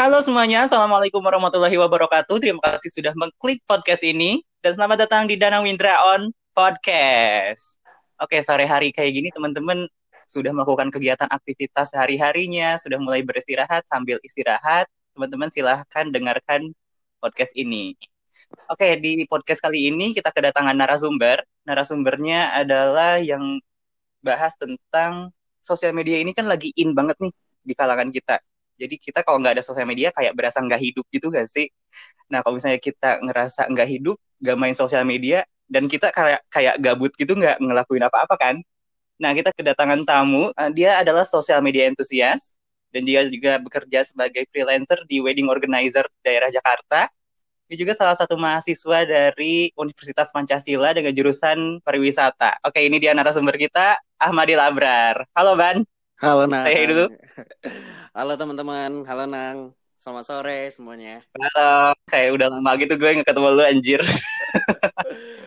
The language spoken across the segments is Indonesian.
Halo semuanya, Assalamualaikum warahmatullahi wabarakatuh. Terima kasih sudah mengklik podcast ini. Dan selamat datang di Danang Windra On Podcast. Oke, sore hari kayak gini teman-teman sudah melakukan kegiatan aktivitas sehari-harinya, sudah mulai beristirahat sambil istirahat. Teman-teman silahkan dengarkan podcast ini. Oke, di podcast kali ini kita kedatangan narasumber. Narasumbernya adalah yang bahas tentang sosial media ini kan lagi in banget nih di kalangan kita. Jadi kita kalau nggak ada sosial media kayak berasa nggak hidup gitu gak sih? Nah kalau misalnya kita ngerasa nggak hidup, nggak main sosial media, dan kita kayak kayak gabut gitu nggak ngelakuin apa-apa kan? Nah kita kedatangan tamu, uh, dia adalah sosial media entusias, dan dia juga bekerja sebagai freelancer di wedding organizer daerah Jakarta. Dia juga salah satu mahasiswa dari Universitas Pancasila dengan jurusan pariwisata. Oke, ini dia narasumber kita, Ahmadil Abrar. Halo, Ban. Halo Nang. Saya dulu. Halo teman-teman. Halo Nang. Selamat sore semuanya. Halo. Kayak udah lama gitu gue nggak ketemu lu anjir.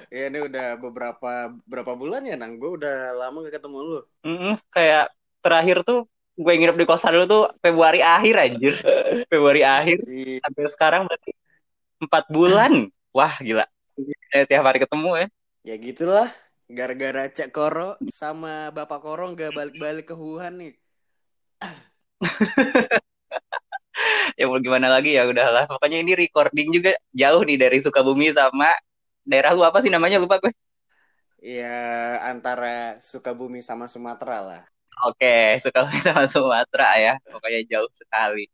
ya ini udah beberapa berapa bulan ya Nang. Gue udah lama gak ketemu lu. Mm -mm, kayak terakhir tuh gue nginep di kosan lu tuh Februari akhir anjir. Februari akhir. Iya. Sampai sekarang berarti empat bulan. Wah gila. Tiap hari ketemu ya. Ya gitulah. Gara-gara Cek Koro sama Bapak Koro gak balik-balik ke Wuhan nih. ya mau gimana lagi ya udahlah. Pokoknya ini recording juga jauh nih dari Sukabumi sama daerah lu apa sih namanya lupa gue. Ya antara Sukabumi sama Sumatera lah. Oke, Sukabumi sama Sumatera ya. Pokoknya jauh sekali.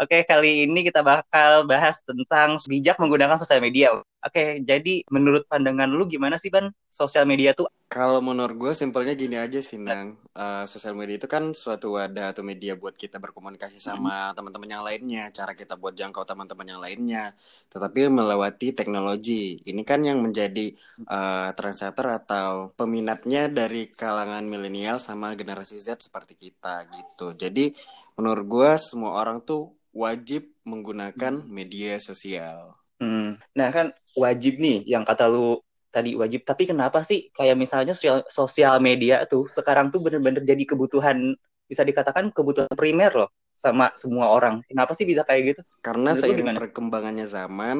Oke, kali ini kita bakal bahas tentang bijak menggunakan sosial media. Oke, jadi menurut pandangan lu gimana sih, Ban? Sosial media tuh Kalau menurut gue simpelnya gini aja sih Nang. Eh, sosial media itu kan suatu wadah atau media buat kita berkomunikasi sama teman-teman yang lainnya, cara kita buat jangkau teman-teman yang lainnya. Tetapi melewati teknologi. Ini kan yang menjadi eh, trendsetter atau peminatnya dari kalangan milenial sama generasi Z seperti kita gitu. Jadi menurut gue semua orang tuh wajib menggunakan media sosial. Hmm. Nah kan wajib nih yang kata lu tadi wajib. Tapi kenapa sih kayak misalnya sosial, sosial media tuh sekarang tuh bener-bener jadi kebutuhan bisa dikatakan kebutuhan primer loh sama semua orang. Kenapa sih bisa kayak gitu? Karena Menurut lu seiring gimana? perkembangannya zaman,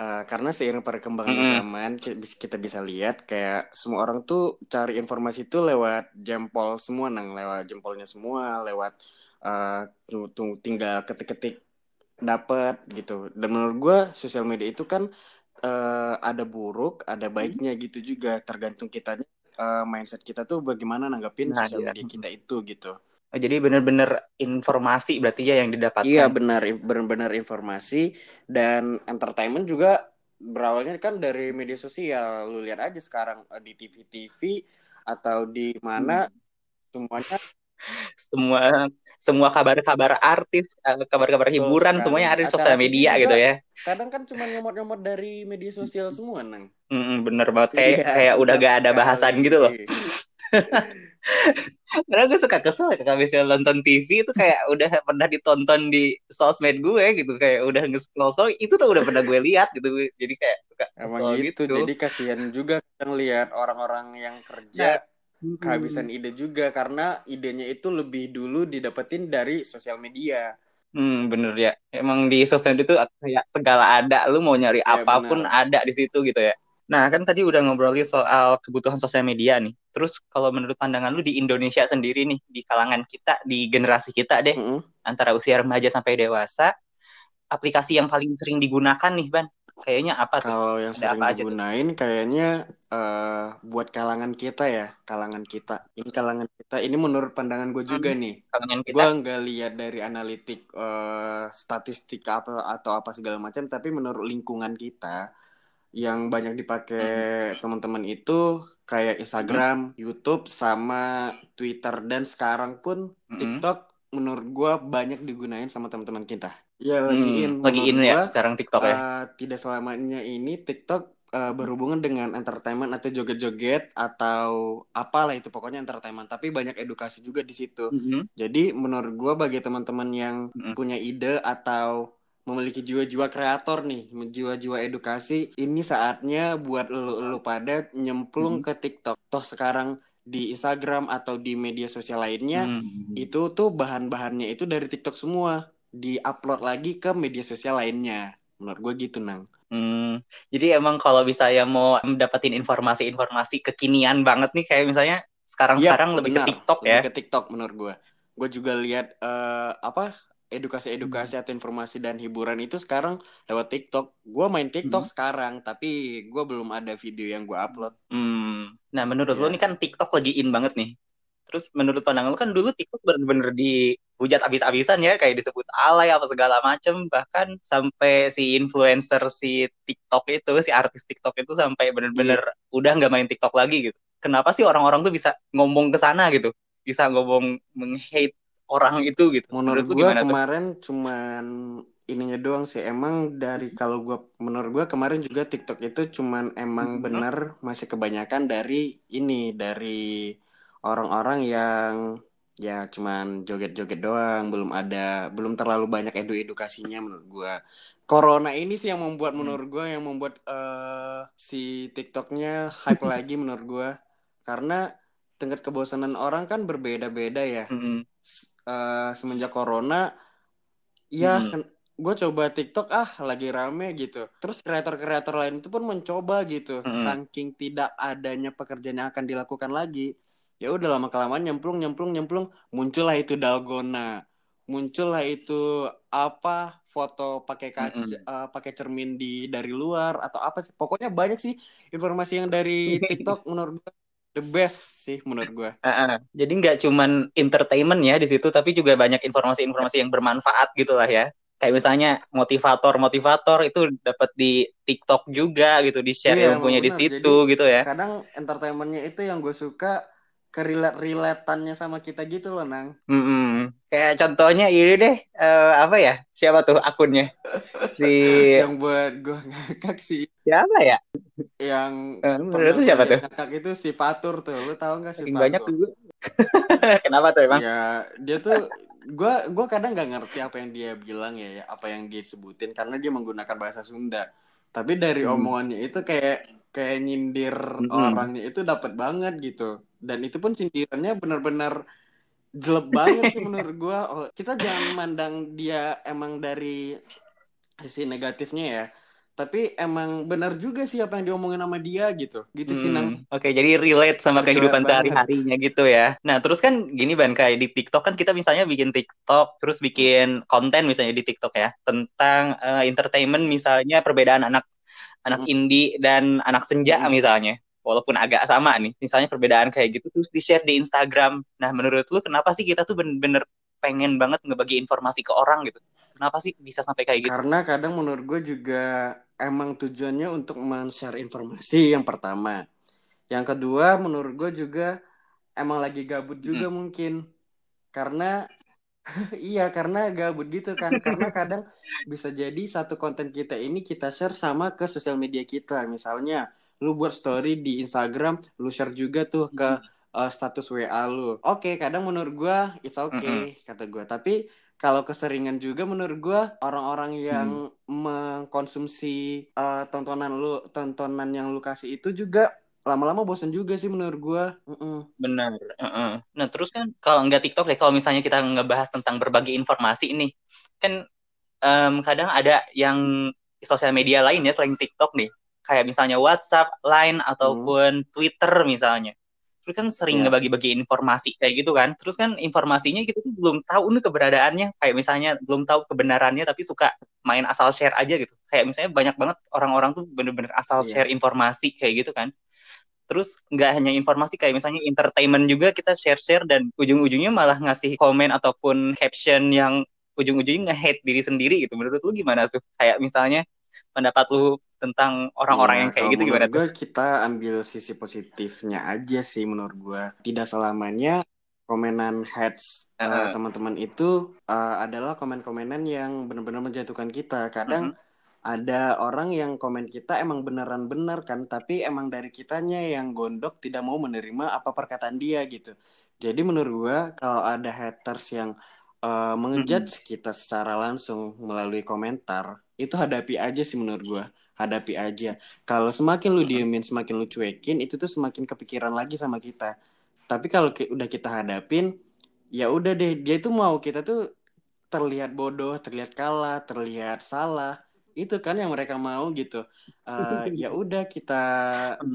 eh, karena seiring perkembangannya Mm-mm. zaman ki- bis- kita bisa lihat kayak semua orang tuh cari informasi itu lewat jempol semua, nang lewat jempolnya semua, lewat eh, tu- tinggal ketik-ketik dapat gitu. Dan menurut gua sosial media itu kan eh, ada buruk, ada baiknya gitu juga, tergantung kitanya eh, mindset kita tuh bagaimana nanggapin Nah, sosial iya. media kita itu gitu. Oh, jadi bener-bener informasi berarti ya yang didapatkan. Iya benar benar-benar informasi dan entertainment juga berawalnya kan dari media sosial. Lu lihat aja sekarang eh, di TV-TV atau di mana semuanya Semua semua kabar-kabar artis, eh, kabar-kabar hiburan semuanya ada di sosial media juga gitu ya. kadang kan cuma nyomot-nyomot dari media sosial semua, Nang. Mm-mm, bener banget kayak Iya, kayak udah gak ada bahasan sekali. gitu loh. Karena gue suka kesel ya kalau misalnya nonton TV itu kayak udah pernah ditonton di sosmed gue gitu kayak udah nge-scroll itu tuh udah pernah gue lihat gitu jadi kayak suka Emang kesel gitu. Jadi kasihan juga kadang lihat orang-orang yang kerja Kehabisan ide juga karena idenya itu lebih dulu didapetin dari sosial media. Hmm, bener ya. Emang di sosmed itu kayak segala ada. Lu mau nyari Iya, apa pun ada di situ gitu ya. Nah, kan tadi udah ngobrolin soal kebutuhan sosial media nih. Terus kalau menurut pandangan lu di Indonesia sendiri nih, di kalangan kita, di generasi kita deh, Mm-mm. antara usia remaja sampai dewasa, aplikasi yang paling sering digunakan nih, Ban? Kayaknya apa tuh? Kalau yang Ada sering apa aja tuh? digunain kayaknya eh buat kalangan kita ya, kalangan kita. Ini kalangan kita, ini menurut pandangan gue juga nih. Kalangan Gue kita? nggak lihat dari analitik eh statistik apa atau apa segala macam, tapi menurut lingkungan kita yang banyak dipakai teman-teman itu kayak Instagram, YouTube, sama Twitter dan sekarang pun Mm-mm. TikTok menurut gue banyak digunain sama teman-teman kita. Ya lagi Hmm, in, lagi in menurut ya gua sekarang TikTok ya. eh, tidak selamanya ini TikTok eh, berhubungan dengan entertainment atau joget-joget atau apalah itu pokoknya entertainment tapi banyak edukasi juga di situ Mm-mm. jadi menurut gua bagi teman-teman yang Mm-mm. punya ide atau memiliki jiwa-jiwa kreator nih jiwa-jiwa edukasi ini saatnya buat lu, lu pada nyemplung Mm-mm. ke TikTok toh sekarang di Instagram atau di media sosial lainnya Hmm. itu tuh bahan-bahannya itu dari TikTok semua diupload lagi ke media sosial lainnya. Menurut gue gitu, Nang. Hmm, jadi emang kalau misalnya mau mendapatkan informasi-informasi kekinian banget nih, kayak misalnya sekarang-sekarang Yap, lebih benar. ke TikTok Lebih ya. ke TikTok menurut gue. Gue juga lihat eh, apa edukasi-edukasi atau informasi dan hiburan itu sekarang lewat TikTok. Gue main TikTok Hmm. sekarang, tapi gue belum ada video yang gue upload. Hmm. Nah, menurut Iya. lo nih kan TikTok lagi in banget nih. Terus menurut pandangan lo kan dulu TikTok bener-bener dihujat abis-abisan ya, kayak disebut alay apa segala macem. Bahkan sampai si influencer si TikTok itu, si artis TikTok itu sampai bener-bener udah nggak main TikTok lagi gitu. Kenapa sih orang-orang tuh bisa ngomong ke sana gitu? Bisa ngomong meng-hate orang itu gitu. Menurut lo gue gimana tuh? kemarin cuman ininya doang sih. Emang dari kalau gue menurut gue kemarin juga TikTok itu cuman emang Mhm. bener masih kebanyakan dari ini dari orang-orang yang ya cuman joget-joget doang, belum ada belum terlalu banyak edu-edukasinya menurut gue. Corona ini sih yang membuat Hmm. menurut gue yang membuat eh, si TikToknya hype lagi menurut gue. Karena tingkat kebosanan orang kan berbeda-beda ya. S- eh, semenjak corona ya Mm-mm. gue coba TikTok ah lagi rame gitu terus kreator-kreator lain itu pun mencoba gitu Mm-mm. saking tidak adanya pekerjaan yang akan dilakukan lagi ya udah lama kelamaan nyemplung nyemplung nyemplung muncullah itu dalgona muncullah itu apa foto pakai kaca Mm-mm. eh, pakai cermin di dari luar atau apa sih pokoknya banyak sih informasi yang dari TikTok menurut gue the best sih menurut gue Ah, ah. Jadi nggak cuman entertainment ya di situ, tapi juga banyak informasi-informasi yang bermanfaat gitu lah ya. Kayak misalnya motivator-motivator itu dapat di TikTok juga gitu, di share Iya, ilmunya di situ gitu ya. kadang entertainmentnya itu yang gue suka kerelate-relatannya sama kita gitu loh nang Mm-mm. Kayak contohnya ini deh, eh, apa ya? Siapa tuh akunnya? Si yang buat gue ngakak sih siapa ya? yang Menurut gue siapa tuh? ngakak itu si Fatur tuh lu tahu nggak si Saking banyak Fatur tuh. Kenapa tuh emang? ya dia tuh gue gua kadang nggak ngerti apa yang dia bilang ya, ya apa yang dia sebutin karena dia menggunakan bahasa Sunda tapi dari Hmm. omongannya itu kayak kayak nyindir Mm-mm. orangnya itu dapat banget gitu dan itu pun sindirannya benar-benar jelek banget sih menurut gua Oh, kita jangan mandang dia emang dari sisi negatifnya ya tapi emang benar juga sih apa yang diomongin sama dia gitu gitu sih nang Hmm, Oke, jadi relate sama kehidupan banget. sehari-harinya gitu ya. Nah, terus kan gini Ban, kayak di TikTok kan kita misalnya bikin TikTok, terus bikin konten misalnya di TikTok ya, tentang eh, entertainment misalnya perbedaan anak anak Mm. indie dan anak senja Mm. misalnya. Walaupun agak sama nih, misalnya perbedaan kayak gitu terus di-share di Instagram. Nah, menurut lu kenapa sih kita tuh bener-bener pengen banget ngebagi informasi ke orang gitu? Kenapa sih bisa sampai kayak gitu? Karena kadang menurut gue juga emang tujuannya untuk men-share informasi yang pertama. Yang kedua menurut gue juga emang lagi gabut juga mungkin. Karena iya karena gabut gitu kan. Karena kadang bisa jadi satu konten kita ini kita share sama ke sosial media kita. Misalnya lu buat story di Instagram, lu share juga tuh ke uh, status WA lu. Oke, kadang menurut gua it's okay kata gua. Tapi kalau keseringan juga menurut gua orang-orang yang mengkonsumsi uh, tontonan lu tontonan yang lu kasih itu juga lama-lama bosan juga sih menurut gua. Mm-mm. Benar. heeh. Nah, terus kan kalau nggak TikTok deh, kalau misalnya kita ngebahas tentang berbagi informasi ini, kan em, kadang ada yang sosial media lain ya selain TikTok nih, kayak misalnya WhatsApp, Line ataupun Twitter misalnya. Terus kan sering Iya. ngebagi-bagi informasi kayak gitu kan. Terus kan informasinya kita tuh belum tahu nih keberadaannya, kayak misalnya belum tahu kebenarannya tapi suka main asal share aja gitu. Kayak misalnya banyak banget orang-orang tuh bener-bener asal Iya. share informasi kayak gitu kan. Terus nggak hanya informasi kayak misalnya entertainment juga kita share-share dan ujung-ujungnya malah ngasih komen ataupun caption yang ujung-ujungnya nge-hate diri sendiri gitu. Menurut lu gimana tuh? Kayak misalnya pendapat lu tentang orang-orang Iya, yang kayak gitu gimana menurut tuh? gue kita ambil sisi positifnya aja sih menurut gue. Tidak selamanya komenan heads uh, Heeh. teman-teman itu uh, adalah komen-komenan yang benar-benar menjatuhkan kita. Kadang ada orang yang komen kita emang beneran bener kan, tapi emang dari kitanya yang gondok tidak mau menerima apa perkataan dia gitu. Jadi menurut gue kalau ada haters yang uh, mengejudge kita secara langsung melalui komentar, itu hadapi aja sih menurut gue hadapi aja. Kalau semakin lu diemin, semakin lu cuekin, itu tuh semakin kepikiran lagi sama kita. Tapi kalau ki- udah kita hadapin, ya udah deh, dia tuh mau kita tuh terlihat bodoh, terlihat kalah, terlihat salah. Itu kan yang mereka mau gitu. Uh, ya udah kita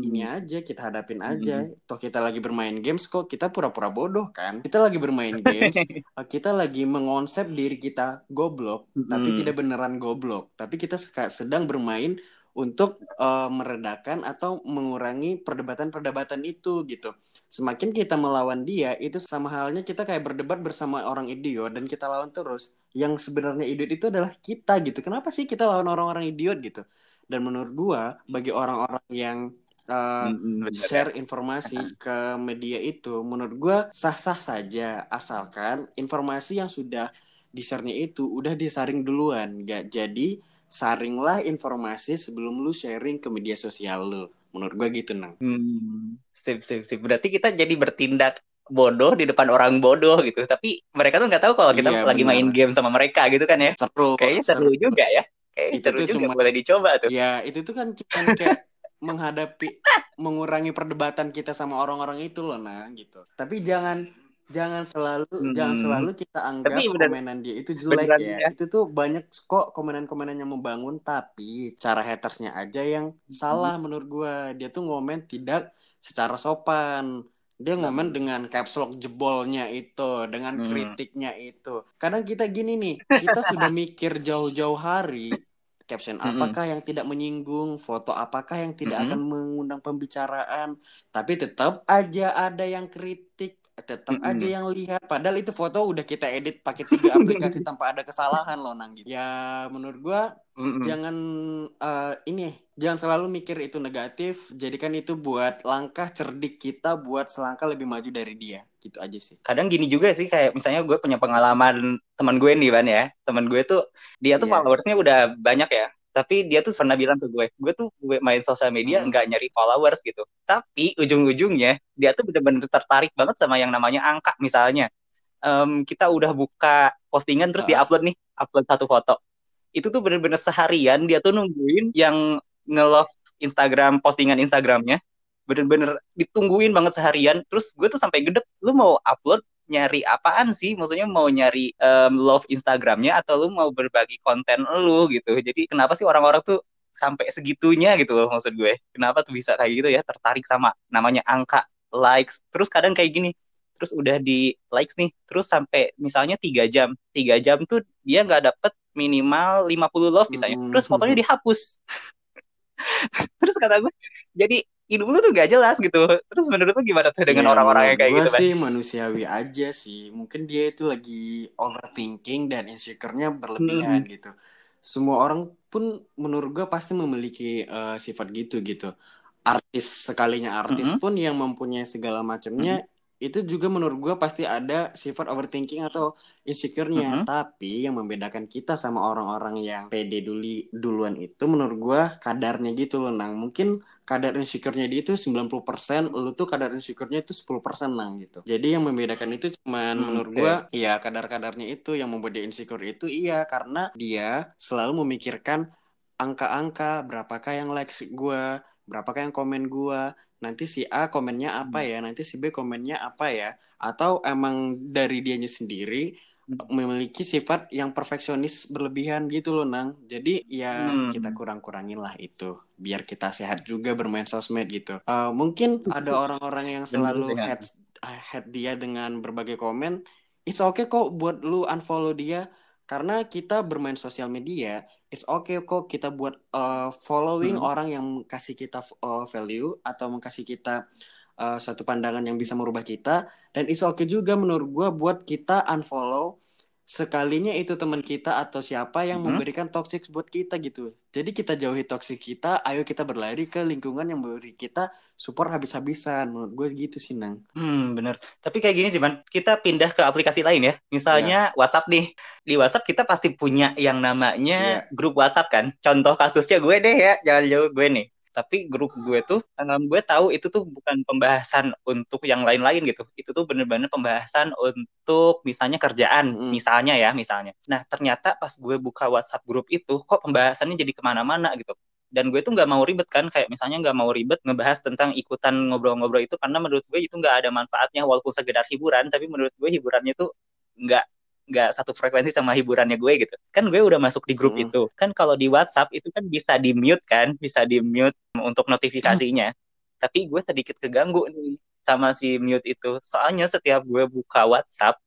ini Hmm. aja, kita hadapin aja. Hmm. Toh kita lagi bermain games kok, kita pura-pura bodoh kan. Kita lagi bermain games, uh, kita lagi mengonsep diri kita goblok, tapi Hmm. tidak beneran goblok. Tapi kita sedang bermain untuk uh, meredakan atau mengurangi perdebatan-perdebatan itu gitu. Semakin kita melawan dia, itu sama halnya kita kayak berdebat bersama orang idiot dan kita lawan terus. Yang sebenarnya idiot itu adalah kita gitu. Kenapa sih kita lawan orang-orang idiot gitu? Dan menurut gua bagi orang-orang yang uh, share informasi ke media itu, menurut gua sah-sah saja asalkan informasi yang sudah di-share-nya itu udah disaring duluan. Gak jadi saringlah informasi sebelum lu sharing ke media sosial lu. Menurut gua gitu, Nang. Hmm, sip, sip, sip. Berarti kita jadi bertindak bodoh di depan orang bodoh gitu. Tapi mereka tuh nggak tahu kalau kita Iya, lagi benar. main game sama mereka gitu kan ya. Seru. Kayaknya seru juga ya. Kayaknya Itu seru juga cuma- boleh dicoba tuh. Ya, itu tuh kan cuman kayak menghadapi mengurangi perdebatan kita sama orang-orang itu loh, nah gitu. Tapi jangan jangan selalu Hmm. jangan selalu kita anggap Tapi bener- komenan dia itu jelek beneran ya. ya. Itu tuh banyak kok komenan-komenan yang membangun tapi cara hatersnya aja yang salah menurut gua. Dia tuh ngomen tidak secara sopan. Dia ngomen dengan caps lock jebolnya itu, dengan Hmm. kritiknya itu. Kadang kita gini nih, kita sudah mikir jauh-jauh hari caption apakah yang tidak menyinggung, foto apakah yang tidak Mm-mm. akan mengundang pembicaraan, tapi tetap aja ada yang kritik, tetap Mm-mm. aja yang lihat. Padahal itu foto udah kita edit pakai tiga aplikasi tanpa ada kesalahan loh nang gitu. Ya menurut gua Mm-mm. jangan eh, ini jangan selalu mikir itu negatif, jadikan itu buat langkah cerdik kita buat selangkah lebih maju dari dia. Gitu aja sih. kadang gini juga sih kayak misalnya gue punya pengalaman teman gue nih Ban ya teman gue tuh dia tuh Iya. followersnya udah banyak ya tapi dia tuh pernah bilang ke gue gue tuh gue main sosial media Hmm. nggak nyari followers gitu tapi ujung-ujungnya dia tuh bener-bener tertarik banget sama yang namanya angka misalnya Em, kita udah buka postingan terus Ah. diupload nih upload satu foto itu tuh bener-bener seharian dia tuh nungguin yang nge-love Instagram postingan Instagramnya bener-bener ditungguin banget seharian. Terus gue tuh sampai gedek lu mau upload nyari apaan sih? Maksudnya mau nyari em, love Instagramnya atau lu mau berbagi konten lu gitu? Jadi kenapa sih orang-orang tuh sampai segitunya gitu loh maksud gue? Kenapa tuh bisa kayak gitu ya? Tertarik sama namanya angka likes. Terus kadang kayak gini terus udah di likes nih terus sampai misalnya tiga jam. Tiga jam tuh dia nggak dapet minimal 50 love misalnya. Terus fotonya dihapus. Terus kata gue jadi hidup lu tuh gak jelas gitu terus menurut lu gimana tuh dengan Ya, orang-orang yang kayak gitu sih manusiawi aja sih. Mungkin dia itu lagi overthinking dan insecure-nya berlebihan gitu. Semua orang pun menurut gua pasti memiliki eh, sifat gitu gitu. Artis sekalinya artis Mm-mm. pun yang mempunyai segala macamnya itu juga menurut gua pasti ada sifat overthinking atau insecure-nya. Mm-mm. Tapi yang membedakan kita sama orang-orang yang pede dulu duluan itu menurut gua kadarnya gitu loh, Nang. Mungkin kadar insecure-nya dia itu 90%, lu tuh kadar insecure-nya itu 10% nang gitu. Jadi yang membedakan itu cuman Hmm, menurut gua ya kadar-kadarnya itu yang membuat dia insecure itu iya karena dia selalu memikirkan angka-angka berapakah yang likes gua, berapakah yang komen gua, nanti si A komennya apa Hmm. ya, nanti si B komennya apa ya, atau emang dari dianya sendiri Hmm. memiliki sifat yang perfeksionis berlebihan gitu loh nang jadi ya Hmm. kita kurang-kurangin lah itu biar kita sehat juga bermain sosmed gitu Eh, mungkin ada orang-orang yang selalu head head dia dengan berbagai komen it's okay kok buat lu unfollow dia karena kita bermain sosial media it's okay kok kita buat eh, following Hmm. orang yang kasih kita eh, value atau mengkasih kita eh, satu pandangan yang bisa merubah kita dan it's okay juga menurut gua buat kita unfollow sekalinya itu teman kita atau siapa yang Mhm. memberikan toxic buat kita gitu. Jadi kita jauhi toxic kita, ayo kita berlari ke lingkungan yang memberi kita support habis-habisan. Menurut gue gitu sih, Nang. Hmm, bener. Tapi kayak gini cuman kita pindah ke aplikasi lain ya. Misalnya Iya. WhatsApp nih. Di WhatsApp kita pasti punya yang namanya Iya. grup WhatsApp kan. Contoh kasusnya gue deh ya, jangan jauh gue nih. Tapi grup gue tuh, em, gue tahu itu tuh bukan pembahasan untuk yang lain-lain gitu. Itu tuh bener-bener pembahasan untuk misalnya kerjaan, Mm-mm. misalnya ya, misalnya. Nah ternyata pas gue buka WhatsApp grup itu, kok pembahasannya jadi ke mana-mana gitu. Dan gue tuh nggak mau ribet kan, kayak misalnya nggak mau ribet ngebahas tentang ikutan ngobrol-ngobrol itu karena menurut gue itu nggak ada manfaatnya walaupun sekedar hiburan, tapi menurut gue hiburannya tuh nggak nggak satu frekuensi sama hiburannya gue gitu. Kan gue udah masuk di grup Mm. itu. Kan kalau di WhatsApp itu kan bisa di mute kan bisa di mute untuk notifikasinya. Tapi gue sedikit keganggu nih sama si mute itu. Soalnya setiap gue buka WhatsApp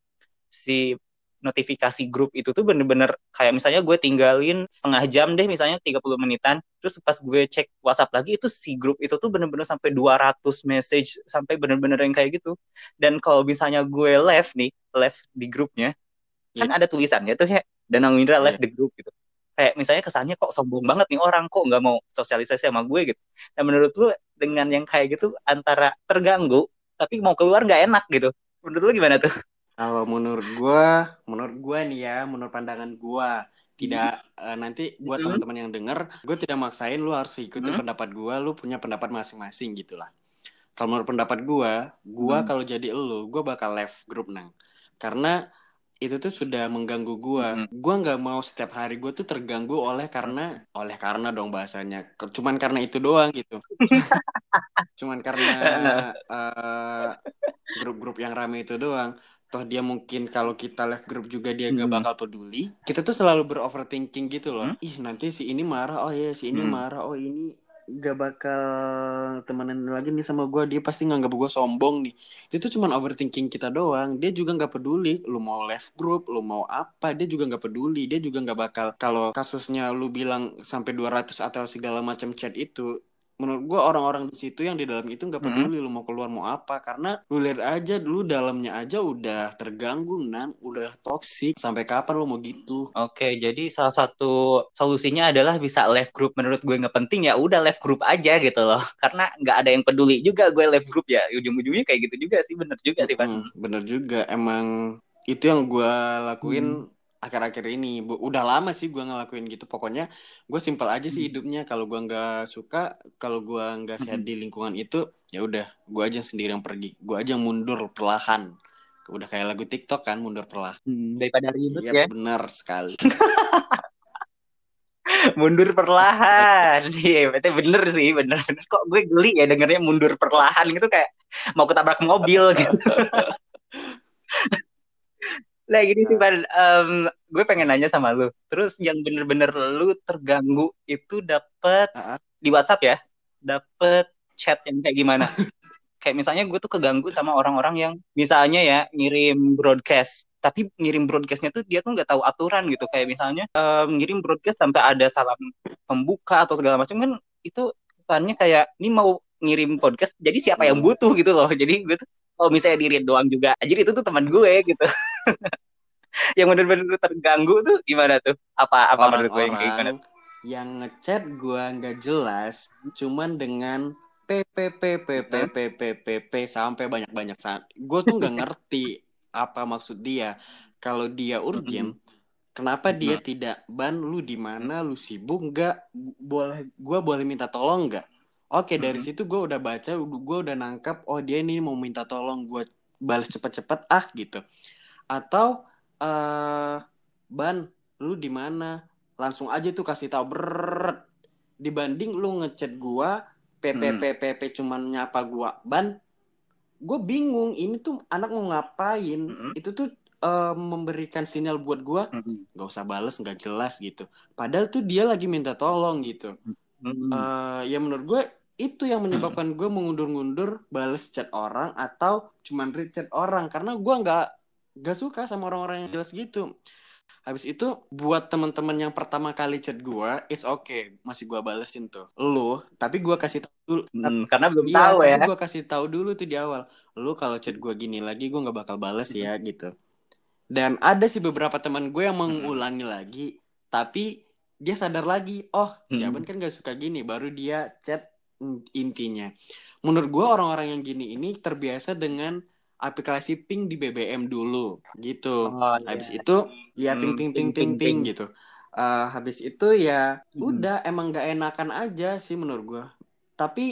si notifikasi grup itu tuh bener-bener kayak misalnya gue tinggalin setengah jam deh misalnya 30 menitan terus pas gue cek WhatsApp lagi itu si grup itu tuh bener-bener sampai 200 message sampai bener-bener yang kayak gitu. Dan kalau misalnya gue left nih left di grupnya kan ada tulisannya tuh ya Danang Windra left the group gitu kayak misalnya kesannya kok sombong banget nih orang kok nggak mau sosialisasi sama gue gitu dan menurut lu dengan yang kayak gitu antara terganggu tapi mau keluar nggak enak gitu menurut lu gimana tuh Kalau menurut gua, menurut gua nih ya, menurut pandangan gua, tidak eh, nanti buat Mhm. teman-teman yang denger, gue tidak maksain lu harus ikutin Mhm. pendapat gua, lu punya pendapat masing-masing gitu lah. Kalau menurut pendapat gua, gua Mhm. kalau jadi lu, gua bakal left grup nang. Karena itu tuh sudah mengganggu gua. Mhm. Gua nggak mau setiap hari gua tuh terganggu oleh karena oleh karena dong bahasanya. Cuman karena itu doang gitu. Cuman karena eh, grup-grup yang rame itu doang. Toh dia mungkin kalau kita left grup juga dia gak Hmm. bakal peduli. Kita tuh selalu beroverthinking gitu loh. Hmm. Ih nanti si ini marah. Oh iya si ini Hmm. marah. Oh ini gak bakal temenan lagi nih sama gua. Dia pasti nganggap gua sombong nih. Itu tuh cuman overthinking kita doang. Dia juga nggak peduli. Lu mau left group, lu mau apa, dia juga nggak peduli. Dia juga nggak bakal kalau kasusnya lu bilang sampai 200 atau segala macam chat itu. Menurut gua orang-orang di situ yang di dalam itu nggak Mm-mm. peduli lu mau keluar mau apa karena lu lihat aja dulu dalamnya aja udah terganggu nan udah toksik sampai kapan lu mau gitu Oke, jadi salah satu solusinya adalah bisa left group. Menurut gue nggak penting ya, udah left group aja gitu loh. Karena nggak ada yang peduli juga gue left group ya. Ujung-ujungnya kayak gitu juga sih, bener juga sih, Pak. Mm, bener juga emang itu yang gua lakuin Hmm. Akhir-akhir ini Bu- udah lama sih gua ngelakuin gitu pokoknya gue simpel aja sih Hmm. hidupnya kalau gua nggak suka kalau gua nggak sehat Hmm. di lingkungan itu ya udah gua aja yang sendiri yang pergi gua aja yang mundur perlahan udah kayak lagu TikTok kan mundur perlahan Hmm, daripada ribut Iya ya, benar sekali mundur perlahan. Iya, berarti bener sih, bener-bener. Kok gue geli ya dengernya mundur perlahan gitu kayak mau ketabrak mobil gitu. Nah gini sih, Pan. Em, gue pengen nanya sama lu. Terus yang bener-bener lu terganggu itu dapet Ah, ah. di WhatsApp ya, dapet chat yang kayak gimana? kayak misalnya gue tuh keganggu sama orang-orang yang misalnya ya ngirim broadcast, tapi ngirim broadcastnya tuh dia tuh nggak tahu aturan gitu. Kayak misalnya em, ngirim broadcast sampai ada salam pembuka atau segala macam kan itu kesannya kayak ini mau ngirim podcast, jadi siapa yang Hmm. butuh gitu loh. Jadi gue tuh kalau misalnya diri doang juga, jadi itu tuh teman gue gitu. yang bener-bener terganggu tuh gimana tuh? Apa apa menurut gue yang kayak gimana? yang ngechat gua nggak jelas cuman dengan PPPPPPPPP sampai banyak-banyak saat gue tuh nggak ngerti apa maksud dia kalau dia urgent kenapa dia tidak ban lu di mana lu sibuk nggak boleh gua boleh minta tolong nggak oke dari Mhm. situ gue udah baca gue udah nangkap oh dia ini mau minta tolong gue balas cepet-cepet ah gitu atau eh ban lu di mana? Langsung aja tuh kasih tahu ber dibanding lu ngechat gua PPPPP cuman nyapa gua. Ban gue bingung ini tuh anak mau ngapain? Mhm. itu tuh eh, memberikan sinyal buat gua Mm-mm. nggak usah bales nggak jelas gitu. Padahal tuh dia lagi minta tolong gitu. Mm-mm. Eh, ya menurut gue itu yang menyebabkan gue mengundur-ngundur bales chat orang atau cuman read chat orang. Karena gue nggak nggak suka sama orang-orang yang jelas gitu habis itu buat teman-teman yang pertama kali chat gue it's okay masih gue balesin tuh lu tapi gue kasih tahu dulu Hmm, karena belum Iya, tahu ya. gue kasih tahu dulu tuh di awal. Lu kalau chat gue gini lagi, gue nggak bakal bales ya gitu. Dan ada sih beberapa teman gue yang mengulangi lagi, tapi dia sadar lagi, oh si Hmm. Aban kan gak suka gini, baru dia chat in- intinya. Menurut gue orang-orang yang gini ini terbiasa dengan aplikasi ping di BBM dulu, gitu. Oh, iya. Habis itu ya Hmm, ping ping ping, ping ping gitu. Eh, habis itu ya Hmm. udah emang nggak enakan aja sih menurut gua. Tapi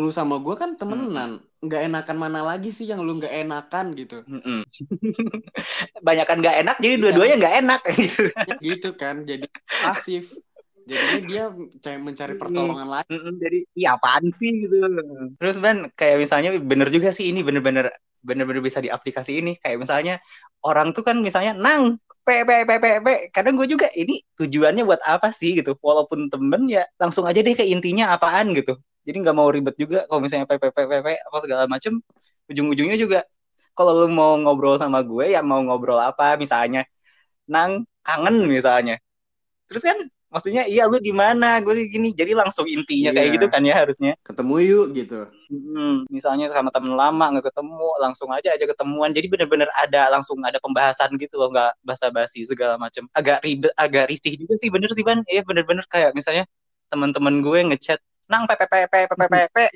lu sama gua kan temenan, nggak enakan mana lagi sih yang lu nggak enakan gitu. Mm-mm. Banyakan nggak enak, jadi Iya. dua-duanya nggak enak gitu. gitu kan, jadi pasif. Jadinya dia cari- mencari pertolongan lain. Jadi iya apaan sih? gitu. Terus Ben, kayak misalnya bener juga sih ini bener-bener bener-bener bisa di aplikasi ini. Kayak misalnya orang tuh kan misalnya nang P P P P P kadang gue juga ini tujuannya buat apa sih? gitu. Walaupun temen ya langsung aja deh ke intinya apaan gitu. Jadi nggak mau ribet juga kalau misalnya P P P P P apa segala macem. Ujung-ujungnya juga kalau lu mau ngobrol sama gue ya mau ngobrol apa? Misalnya nang kangen misalnya. Terus kan maksudnya iya lu di mana? Gue gini. Jadi langsung intinya kayak Iya. gitu kan ya harusnya. Ketemu yuk gitu. Hmm, misalnya sama temen lama nggak ketemu langsung aja aja ketemuan. Jadi bener-bener ada langsung ada pembahasan gitu loh nggak basa-basi segala macam agak ribet agak risih juga sih bener sih ban. Iya bener-bener kayak misalnya teman-teman gue ngechat nang pepepe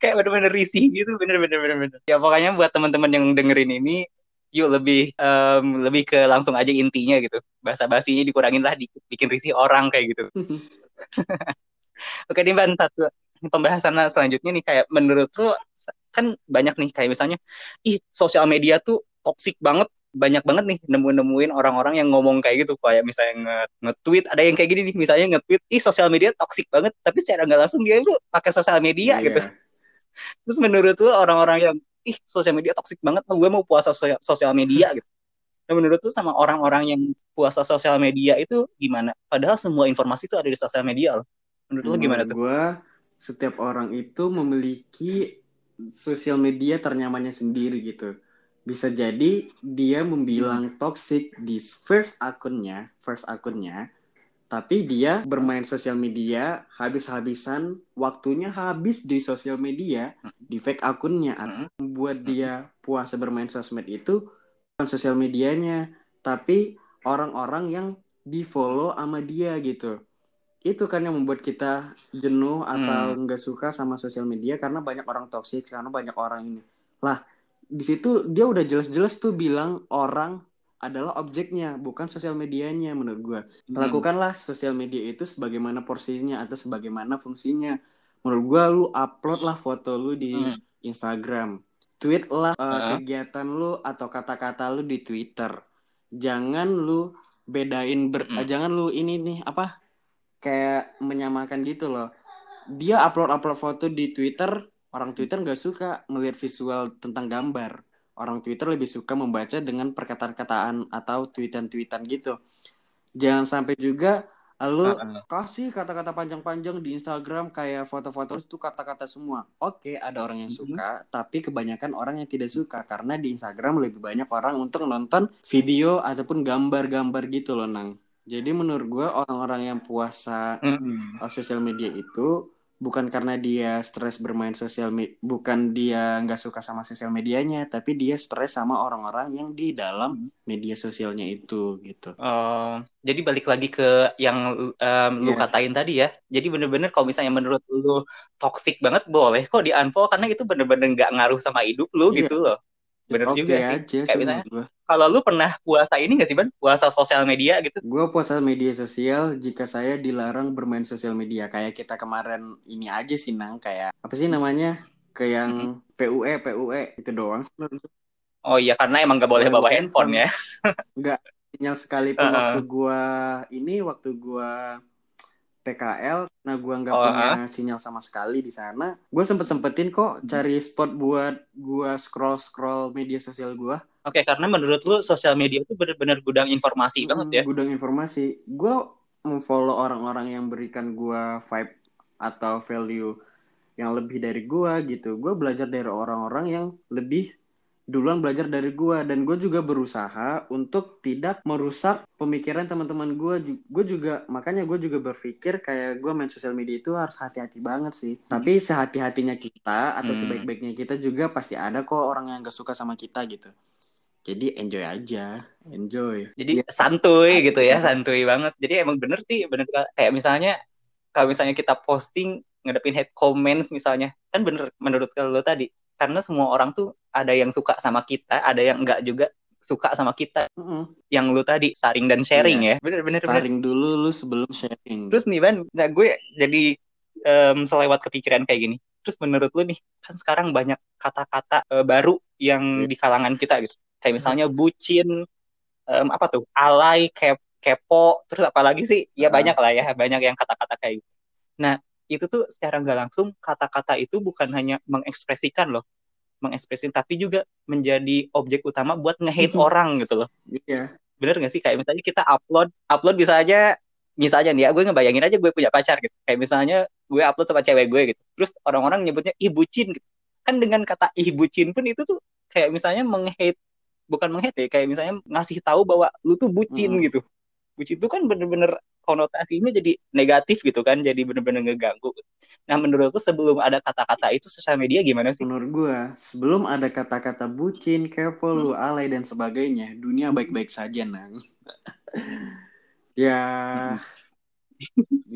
kayak bener-bener risih gitu bener-bener bener-bener. Ya pokoknya buat teman-teman yang dengerin ini yuk lebih em, lebih ke langsung aja intinya gitu. Basa-basinya dikurangin lah dikit bikin risih orang kayak gitu. Oke nih Ban, satu pembahasan selanjutnya nih. Kayak menurut lu kan banyak nih kayak misalnya ih sosial media tuh toksik banget banyak banget nih nemu-nemuin orang-orang yang ngomong kayak gitu. Kayak misalnya nge- nge-tweet ada yang kayak gini nih misalnya nge-tweet ih sosial media toksik banget tapi secara nggak langsung dia tuh pakai sosial media Iya. gitu. Terus menurut lu orang-orang yang ih sosial media toksik banget gue mau puasa sosial, media gitu. Nah menurut lu sama orang-orang yang puasa sosial media itu gimana? Padahal semua informasi itu ada di sosial media loh. Menurut lu gimana tuh? Gue setiap orang itu memiliki sosial media ternyamannya sendiri gitu. Bisa jadi dia membilang toxic di first akunnya, first akunnya, tapi dia bermain sosial media habis-habisan waktunya habis di sosial media di fake akunnya. Mm. membuat dia puasa bermain sosmed itu bukan sosial medianya tapi orang-orang yang di follow sama dia gitu. Itu kan yang membuat kita jenuh atau nggak suka sama sosial media karena banyak orang toksik karena banyak orang ini. Lah di situ dia udah jelas-jelas tuh bilang orang adalah objeknya bukan sosial medianya menurut gua Hmm. lakukanlah sosial media itu sebagaimana porsinya atau sebagaimana fungsinya menurut gua lu upload lah foto lu di Hmm. Instagram tweet lah uh, Heeh. kegiatan lu atau kata-kata lu di Twitter jangan lu bedain ber Mm. eh, jangan lu ini nih apa kayak menyamakan gitu loh dia upload upload foto di Twitter orang Twitter nggak suka melihat visual tentang gambar orang Twitter lebih suka membaca dengan perkataan-kataan atau tweetan-tweetan gitu jangan sampai juga lu kasih kata-kata panjang-panjang di Instagram kayak foto-foto itu kata-kata semua. Oke, ada orang yang Mhm. suka, tapi kebanyakan orang yang tidak suka karena di Instagram lebih banyak orang untuk nonton video ataupun gambar-gambar gitu loh, Nang. Jadi menurut gua orang-orang yang puasa Mm-mm. uh, sosial media itu bukan karena dia stres bermain sosial media, bukan dia nggak suka sama sosial medianya, tapi dia stres sama orang-orang yang di dalam media sosialnya itu gitu. Oh, jadi balik lagi ke yang em, lu Iya. katain tadi ya. Jadi bener-bener kalau misalnya menurut lu toxic banget boleh kok di unfollow karena itu bener-bener nggak ngaruh sama hidup lu Iya. gitu loh. Bener Oke juga sih. aja Kayak sih misalnya-. Kalau lu pernah puasa ini nggak sih Ban? Puasa sosial media gitu? Gue puasa media sosial jika saya dilarang bermain sosial media. Kayak kita kemarin ini aja sih, Nang. Kayak, apa sih namanya? Ke yang PUE, PUE. Itu doang. Oh iya karena emang nggak boleh bawa handphone ya. Sinyal sekalipun Heeh. waktu gua ini, waktu gua PKL, nah gua nggak Oh, punya sinyal sama sekali di sana. Gue sempet sempetin kok cari spot buat gua scroll scroll media sosial gua. Oke karena menurut lu sosial media itu bener-bener gudang informasi banget ya. Gudang informasi. Gue memfollow orang-orang yang berikan gue vibe atau value yang lebih dari gue gitu. Gue belajar dari orang-orang yang lebih duluan belajar dari gue dan gue juga berusaha untuk tidak merusak pemikiran teman-teman gue. Gue juga makanya gue juga berpikir kayak gue main sosial media itu harus hati-hati banget sih. Tapi sehati-hatinya kita atau Hmm. sebaik-baiknya kita juga pasti ada kok orang yang gak suka sama kita gitu. Jadi enjoy aja, enjoy. Jadi Iya. santuy gitu ya, santuy banget. Jadi emang bener sih, bener kayak misalnya kalau misalnya kita posting ngadepin hate comments misalnya, kan bener menurut lo tadi. Karena semua orang tuh ada yang suka sama kita, ada yang enggak juga suka sama kita. Mm-mm. Yang lu tadi saring dan sharing ya. Iya. Bener bener. Saring dulu lu sebelum sharing. Terus nih Ban, nah gue jadi em, selewat kepikiran kayak gini. Terus menurut lu nih, kan sekarang banyak kata-kata eh, baru yang Iya. di kalangan kita gitu. Kayak misalnya bucin, em, apa tuh, alay, kep, kepo, terus apa lagi sih? Ya Ah. banyak lah ya, banyak yang kata-kata kayak gitu. Nah, itu tuh secara nggak langsung kata-kata itu bukan hanya mengekspresikan loh, mengekspresin tapi juga menjadi objek utama buat nge-hate orang gitu loh. Iya. Bener gak sih kayak misalnya kita upload upload bisa aja misalnya nih ya gue ngebayangin aja gue punya pacar gitu. Kayak misalnya gue upload sama cewek gue gitu. Terus orang-orang nyebutnya ih bucin gitu. Kan dengan kata ih bucin pun itu tuh kayak misalnya meng-hate bukan meng-hate ya, kayak misalnya ngasih tahu bahwa lu tuh bucin Hmm. gitu. Bucin itu kan bener-bener konotasinya jadi negatif gitu kan, jadi bener-bener ngeganggu. Nah menurutku sebelum ada kata-kata itu sosial media gimana sih? Menurut gua, sebelum ada kata-kata bucin, kepo, lu Hmm. alay dan sebagainya, dunia baik-baik saja, Nang. ya,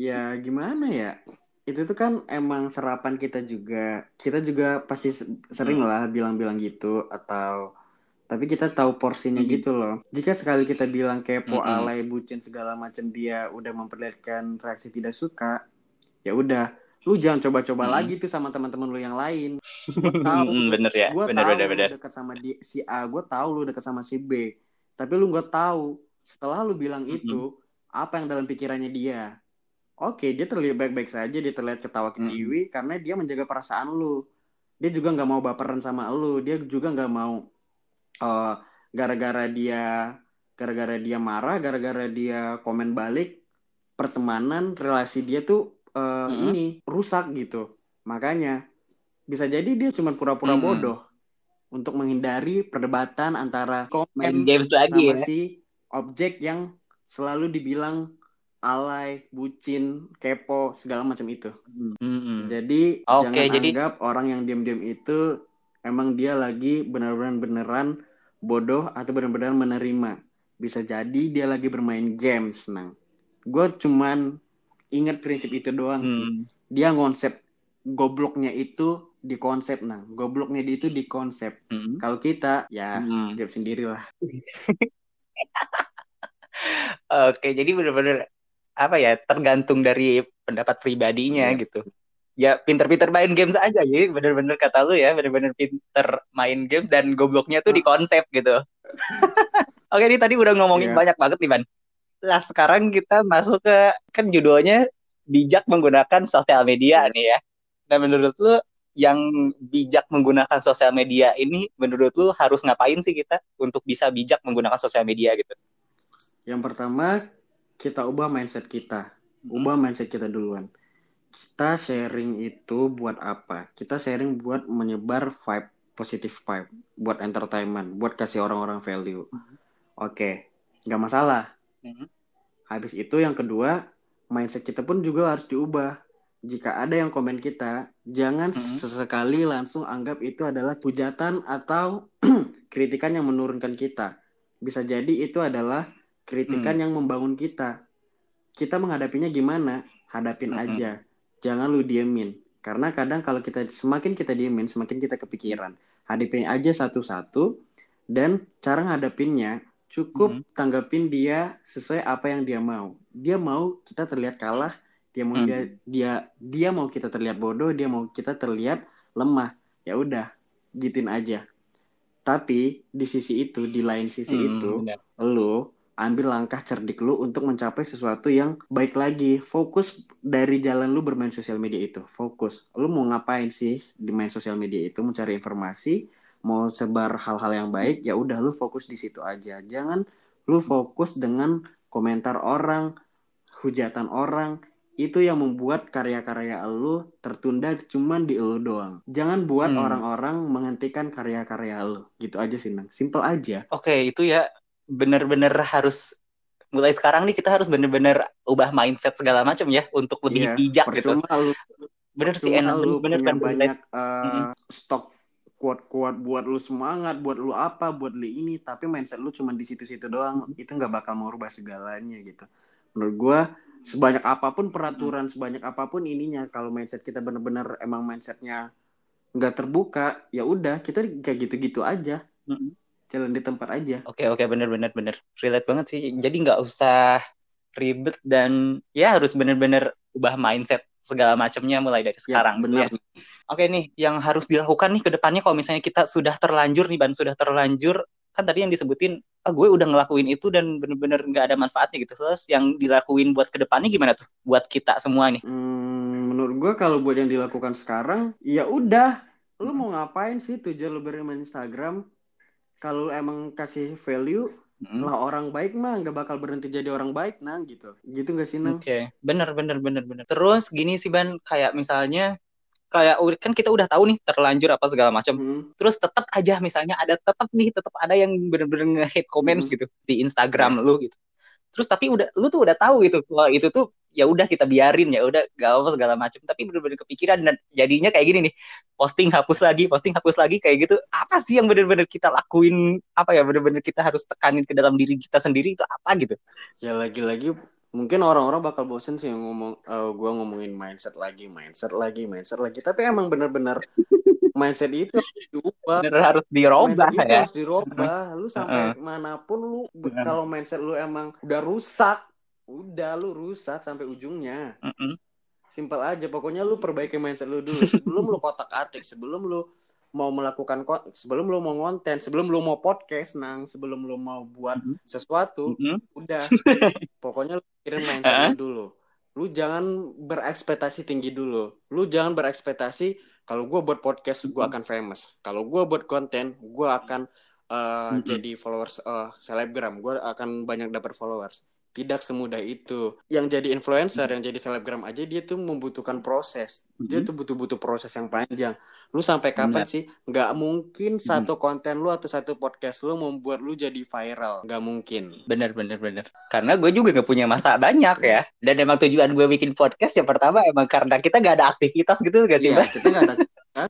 ya gimana ya? Itu tuh kan emang serapan kita juga. Kita juga pasti se- sering Hmm. lah bilang-bilang gitu atau tapi kita tahu porsinya Hmm. gitu loh. Jika sekali kita bilang kepo, Hmm. alay, bucin segala macam dia udah memperlihatkan reaksi tidak suka, ya udah, lu jangan coba-coba Hmm. lagi tuh sama teman-teman lu yang lain. Gua tahu Hmm, bener ya, gue bener tahu bener lu bener. dekat sama di, si A, gue tahu lu dekat sama si B, tapi lu nggak tahu setelah lu bilang Mm-mm. itu apa yang dalam pikirannya dia. Oke, dia terlihat baik-baik saja, dia terlihat ketawa ketiwi karena dia menjaga perasaan lu. Dia juga nggak mau baperan sama lu, dia juga nggak mau eh, gara-gara dia gara-gara dia marah, gara-gara dia komen balik, pertemanan relasi dia tuh eh, Mm-mm. ini rusak gitu. Makanya bisa jadi dia cuma pura-pura Mm-mm. bodoh untuk menghindari perdebatan antara komen games lagi sama ya. si objek yang selalu dibilang alay, bucin, kepo, segala macam itu. Hmm. Jadi Oke, jangan jadi- anggap orang yang diam-diam itu emang dia lagi benar-benar beneran bodoh atau benar-benar menerima. Bisa jadi dia lagi bermain games, nang. Gue cuman ingat prinsip itu doang sih. Hmm. Dia ngonsep gobloknya itu di konsep, nang. Gobloknya dia itu di konsep. Hmm. Kalau kita ya Hmm. jawab sendiri lah. Oke, jadi bener-bener apa ya tergantung dari pendapat pribadinya Iya. gitu. Ya pinter-pinter main games aja ya, bener-bener kata lu ya, bener-bener pinter main game dan gobloknya tuh di konsep gitu. Oke, ini tadi udah ngomongin Iya. banyak banget nih, Ban. Lah sekarang kita masuk ke kan judulnya bijak menggunakan sosial media Iya. nih ya. Nah menurut lu yang bijak menggunakan sosial media ini menurut lu harus ngapain sih kita untuk bisa bijak menggunakan sosial media gitu? Yang pertama kita ubah mindset kita. Ubah mindset kita duluan. Kita sharing itu buat apa? Kita sharing buat menyebar vibe, positif vibe, buat entertainment, buat kasih orang-orang value. Oke, nggak masalah. Mhm. Habis itu yang kedua, mindset kita pun juga harus diubah. Jika ada yang komen kita, jangan Mhm. sesekali langsung anggap itu adalah hujatan atau kritikan yang menurunkan kita. Bisa jadi itu adalah kritikan yang membangun kita. Kita menghadapinya gimana? Hadapin Mhm. aja. Jangan lu diemin. Karena kadang kalau kita semakin kita diemin, semakin kita kepikiran. Hadapin aja satu-satu dan cara ngadepinnya cukup Mhm. tanggapin dia sesuai apa yang dia mau. Dia mau kita terlihat kalah, dia mau Mhm. dia dia dia mau kita terlihat bodoh, dia mau kita terlihat lemah. Ya udah, gituin aja. Tapi di sisi itu, di lain sisi Hmm, itu, lu ambil langkah cerdik lu untuk mencapai sesuatu yang baik lagi. Fokus dari jalan lu bermain sosial media itu. Fokus. Lu mau ngapain sih di main sosial media itu? Mencari informasi, mau sebar hal-hal yang baik, ya udah lu fokus di situ aja. Jangan lu fokus dengan komentar orang, hujatan orang. Itu yang membuat karya-karya lu tertunda cuman di lu doang. Jangan buat Hmm. orang-orang menghentikan karya-karya lu. Gitu aja sih, Nang. Simple aja. Oke, itu ya bener-bener harus mulai sekarang nih kita harus bener-bener ubah mindset segala macam ya untuk lebih Iya, bijak gitu. lu Bener sih enak bener, punya bener, bener. banyak eh, stok kuat-kuat buat lu semangat, buat lu apa, buat lu ini, tapi mindset lu cuma di situ-situ doang, itu nggak bakal mau rubah segalanya gitu. Menurut gua sebanyak apa pun peraturan, sebanyak apa pun ininya, kalau mindset kita bener-bener emang mindsetnya nggak terbuka, ya udah kita kayak gitu-gitu aja, Mm-mm. Jalan di tempat aja. Oke oke bener bener bener relate banget sih. Jadi nggak usah ribet dan ya harus bener-bener ubah mindset segala macamnya mulai dari sekarang. ya, benar. ya. Oke nih, yang harus dilakukan nih ke depannya kalau misalnya kita sudah terlanjur nih ban sudah terlanjur kan tadi yang disebutin ah gue udah ngelakuin itu dan bener-bener nggak ada manfaatnya gitu. Terus yang dilakuin buat ke depannya gimana tuh? Buat kita semua nih. Hmm, menurut gua kalau buat yang dilakukan sekarang, ya udah lu mau ngapain sih tujuan lu bermain Instagram kalau emang kasih value Hmm. lah orang baik mah nggak bakal berhenti jadi orang baik nang gitu gitu nggak sih nang Oke, bener bener bener bener. Terus gini sih Ban, kayak misalnya kayak kan kita udah tahu nih terlanjur apa segala macam. Hmm. Terus tetap aja misalnya ada tetap nih tetap ada yang bener-bener nge-hate comments Mhm. gitu di Instagram lu gitu. Terus tapi udah lu tuh udah tahu gitu kalau itu tuh ya udah kita biarin ya udah gak apa segala macam. Tapi bener-bener kepikiran dan jadinya kayak gini nih. Posting hapus lagi, posting hapus lagi kayak gitu. Apa sih yang bener-bener kita lakuin? Apa ya bener-bener kita harus tekanin ke dalam diri kita sendiri itu apa gitu? ya lagi-lagi mungkin orang-orang bakal bosen sih ngomong eh, gua ngomongin mindset lagi mindset lagi mindset lagi tapi emang bener-bener mindset itu diubah Bener harus dirubah mindset ya. harus dirubah lu sampai mana pun lu kalau mindset lu emang udah rusak udah lu rusak sampai ujungnya Mm-mm. simpel aja pokoknya lu perbaiki mindset lu dulu sebelum lu kotak atik sebelum lu mau melakukan sebelum lu mau konten sebelum lu mau podcast nang sebelum lu mau buat Mhm. sesuatu Mm-mm. udah pokoknya lu pikirin mindset lu dulu lu jangan berekspektasi tinggi dulu lu jangan berekspektasi kalau gue buat podcast gue Mhm. akan famous kalau gue buat konten gue akan uh, Mhm. jadi followers uh, selebgram gue akan banyak dapat followers tidak semudah itu yang jadi influencer yang jadi selebgram aja dia tuh membutuhkan proses dia Mhm. tuh butuh-butuh proses yang panjang lu sampai kapan sih nggak mungkin Mhm. satu konten lu atau satu podcast lu membuat lu jadi viral nggak mungkin Bener, bener, bener. Karena gue juga gak punya masa banyak ya. Dan emang tujuan gue bikin podcast yang pertama emang karena kita gak ada aktivitas gitu gak sih, Iya, kita nggak ada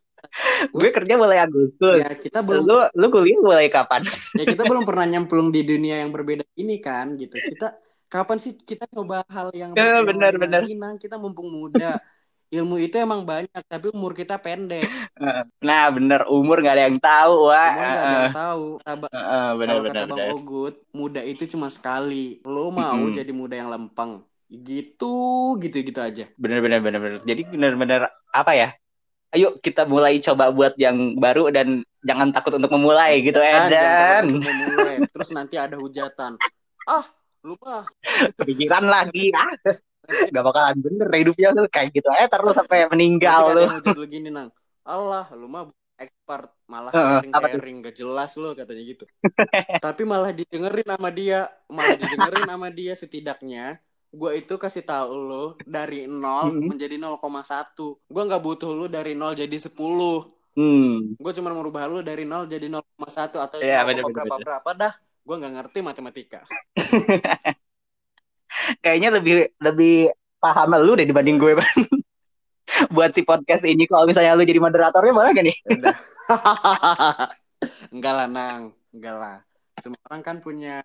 Gue kerja mulai Agustus. ya kita belum Lu, lu kuliah mulai kapan? ya kita belum pernah nyemplung di dunia yang berbeda ini kan gitu kita kapan sih kita coba hal yang Ya, benar, benar. Nang? kita mumpung muda ilmu itu emang banyak tapi umur kita pendek Nah, bener. Umur gak ada yang tahu, Wak. umur nggak ada yang tahu Kata- Heeh, bener, kalau bener, kata bang. Ogut muda itu cuma sekali lo mau Mm-mm. jadi muda yang lempeng gitu gitu gitu aja Bener, bener, bener, bener. Jadi bener-bener apa ya? Ayo kita mulai coba buat yang baru dan jangan takut untuk memulai gitu, jangan Edan. memulai. terus nanti ada hujatan ah lu mah Pikiran lagi. Ah. Gak bakalan bener hidupnya lu kayak gitu aja terus sampai meninggal lu. lu gini nang Allah lu mah expert malah sharing gak jelas lu katanya gitu tapi malah didengerin sama dia malah didengerin sama dia setidaknya gue itu kasih tahu lo dari 0 Mm-mm. menjadi 0,1 gue nggak butuh lu dari 0 jadi 10 Hmm. gue cuma merubah lu dari 0 jadi 0,1 atau 0, bener, bener, berapa bener. berapa dah gue nggak ngerti matematika. Kayaknya lebih lebih paham lu deh dibanding gue Bang. buat si podcast ini kalau misalnya lu jadi moderatornya boleh gak nih? Ya enggak lah nang. Enggak lah. Semua orang kan punya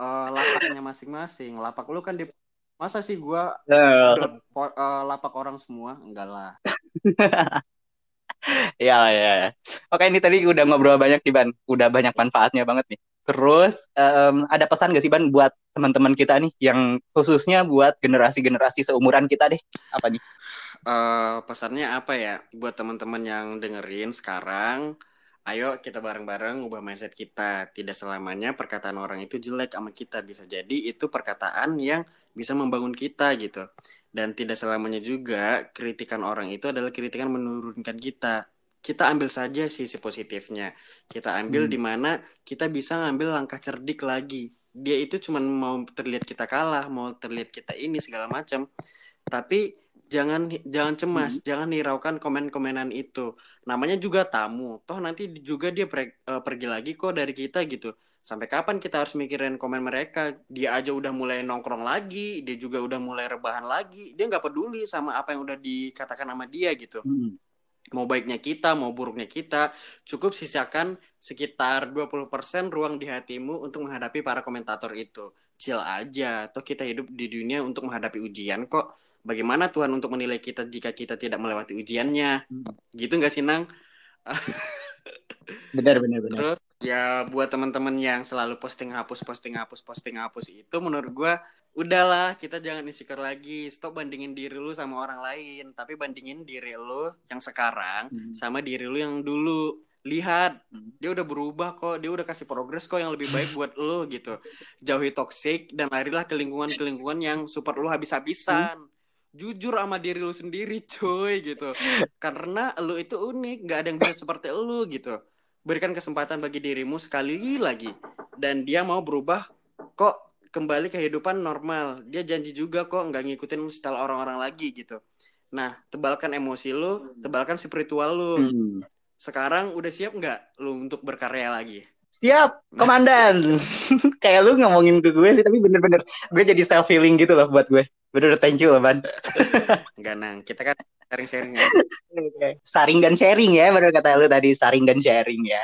eh, lapaknya masing-masing. Lapak lu kan di masa sih sedot po- eh, lapak orang semua? Enggak lah. Ya ya ya. oke ini tadi udah ngobrol banyak nih Ban. Udah banyak manfaatnya banget nih terus em, ada pesan gak sih Ban buat teman-teman kita nih yang khususnya buat generasi-generasi seumuran kita deh? Apa nih? Eh, pesannya apa ya? Buat teman-teman yang dengerin sekarang ayo kita bareng-bareng ubah mindset kita. Tidak selamanya perkataan orang itu jelek sama kita. Bisa jadi itu perkataan yang bisa membangun kita gitu. Dan tidak selamanya juga kritikan orang itu adalah kritikan menurunkan kita kita ambil saja sisi positifnya. Kita ambil Hmm. di mana kita bisa ngambil langkah cerdik lagi. Dia itu cuman mau terlihat kita kalah mau terlihat kita ini segala macam. Tapi jangan jangan cemas jangan hiraukan komen-komenan itu. Namanya juga tamu. Toh nanti juga dia pre- eh, pergi lagi kok dari kita gitu. Sampai kapan kita harus mikirin komen mereka? Dia aja udah mulai nongkrong lagi dia juga udah mulai rebahan lagi. Dia nggak peduli sama apa yang udah dikatakan sama dia gitu. Hmm. Mau baiknya kita mau buruknya kita cukup sisakan sekitar 20% ruang di hatimu untuk menghadapi para komentator itu. Chill aja toh kita hidup di dunia untuk menghadapi ujian kok. Bagaimana Tuhan untuk menilai kita jika kita tidak melewati ujiannya? Hmm. gitu nggak sih Nang? Benar benar benar. Terus ya buat teman-teman yang selalu posting hapus posting hapus posting hapus itu menurut gua udahlah kita jangan insecure lagi. Stop bandingin diri lu sama orang lain tapi bandingin diri lu yang sekarang Hmm. sama diri lu yang dulu. Lihat Hmm. dia udah berubah kok. Dia udah kasih progres kok yang lebih baik buat lu gitu. Jauhi toxic dan larilah ke lingkungan ke lingkungan yang support lu habis-habisan. Jujur sama diri lu sendiri cuy gitu. Karena lu itu unik nggak ada yang bisa seperti lu gitu. Berikan kesempatan bagi dirimu sekali lagi. Dan dia mau berubah kok kembali kehidupan normal dia janji juga kok nggak ngikutin style orang-orang lagi gitu nah tebalkan emosi lu tebalkan spiritual lu Hmm. sekarang udah siap nggak lu untuk berkarya lagi Siap, komandan. Kayak lu ngomongin ke gue sih, tapi bener-bener gue jadi self feeling gitu loh buat gue. Bener thank you loh, Ban. Enggak nang kita kan sharing-sharing aja. Saring dan sharing ya, bener kata lu tadi, saring dan sharing ya.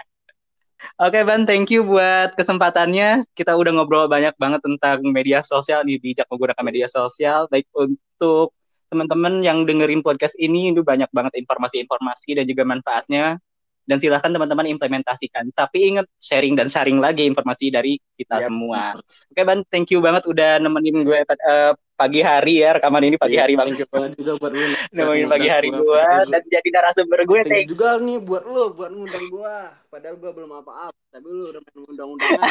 Oke Ban, thank you buat kesempatannya. Kita udah ngobrol banyak banget tentang media sosial nih, bijak menggunakan media sosial. Baik untuk teman-teman yang dengerin podcast ini, itu banyak banget informasi-informasi dan juga manfaatnya. Dan silahkan teman-teman implementasikan. Tapi ingat sharing dan sharing lagi informasi dari kita Yap. semua. Oke Ban, thank you banget udah nemenin gue eh, pagi hari ya, rekaman ini pagi Iya, hari Thank banget. juga buat lu. Nemenin pagi hari gue Padahal- dan jadi narasumber gue. Thank juga nih buat lu buat ngundang gua. Padahal gua belum apa-apa, tapi lu udah main undang-undang.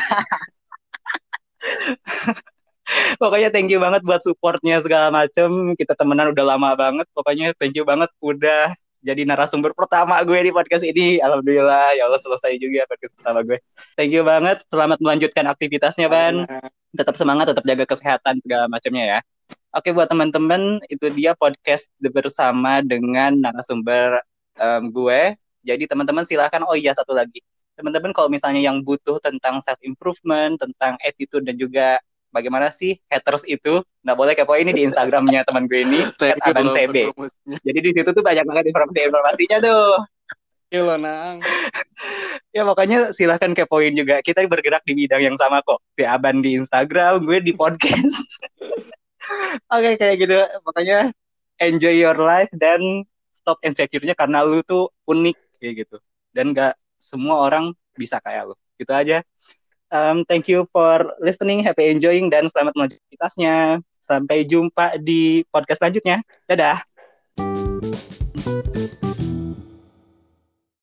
Pokoknya thank you banget buat supportnya segala macem. Kita temenan udah lama banget. Pokoknya thank you banget udah jadi narasumber pertama gue di podcast ini. Alhamdulillah, ya Allah selesai juga podcast pertama gue. Thank you banget. Selamat melanjutkan aktivitasnya, Ban. Tetap semangat, tetap jaga kesehatan segala macamnya ya. Oke buat teman-teman, itu dia podcast bersama dengan narasumber em, gue. Jadi teman-teman silahkan, oh iya satu lagi. Teman-teman kalau misalnya yang butuh tentang self improvement, tentang attitude dan juga bagaimana sih haters itu, nggak boleh kepo ini di Instagramnya teman gue ini, Aban loh promosinya. Jadi di situ tuh banyak banget informasi-informasinya tuh. Iya lo nang. Ya pokoknya silahkan kepoin juga. Kita bergerak di bidang yang sama kok. Si Aban di Instagram, gue di podcast. Oke kayak gitu. Pokoknya enjoy your life dan stop insecure-nya karena lu tuh unik kayak gitu. Dan gak semua orang bisa kayak lu. Gitu aja. Um, thank you for listening, happy enjoying dan selamat melanjutkan. Sampai jumpa di podcast selanjutnya. Dadah.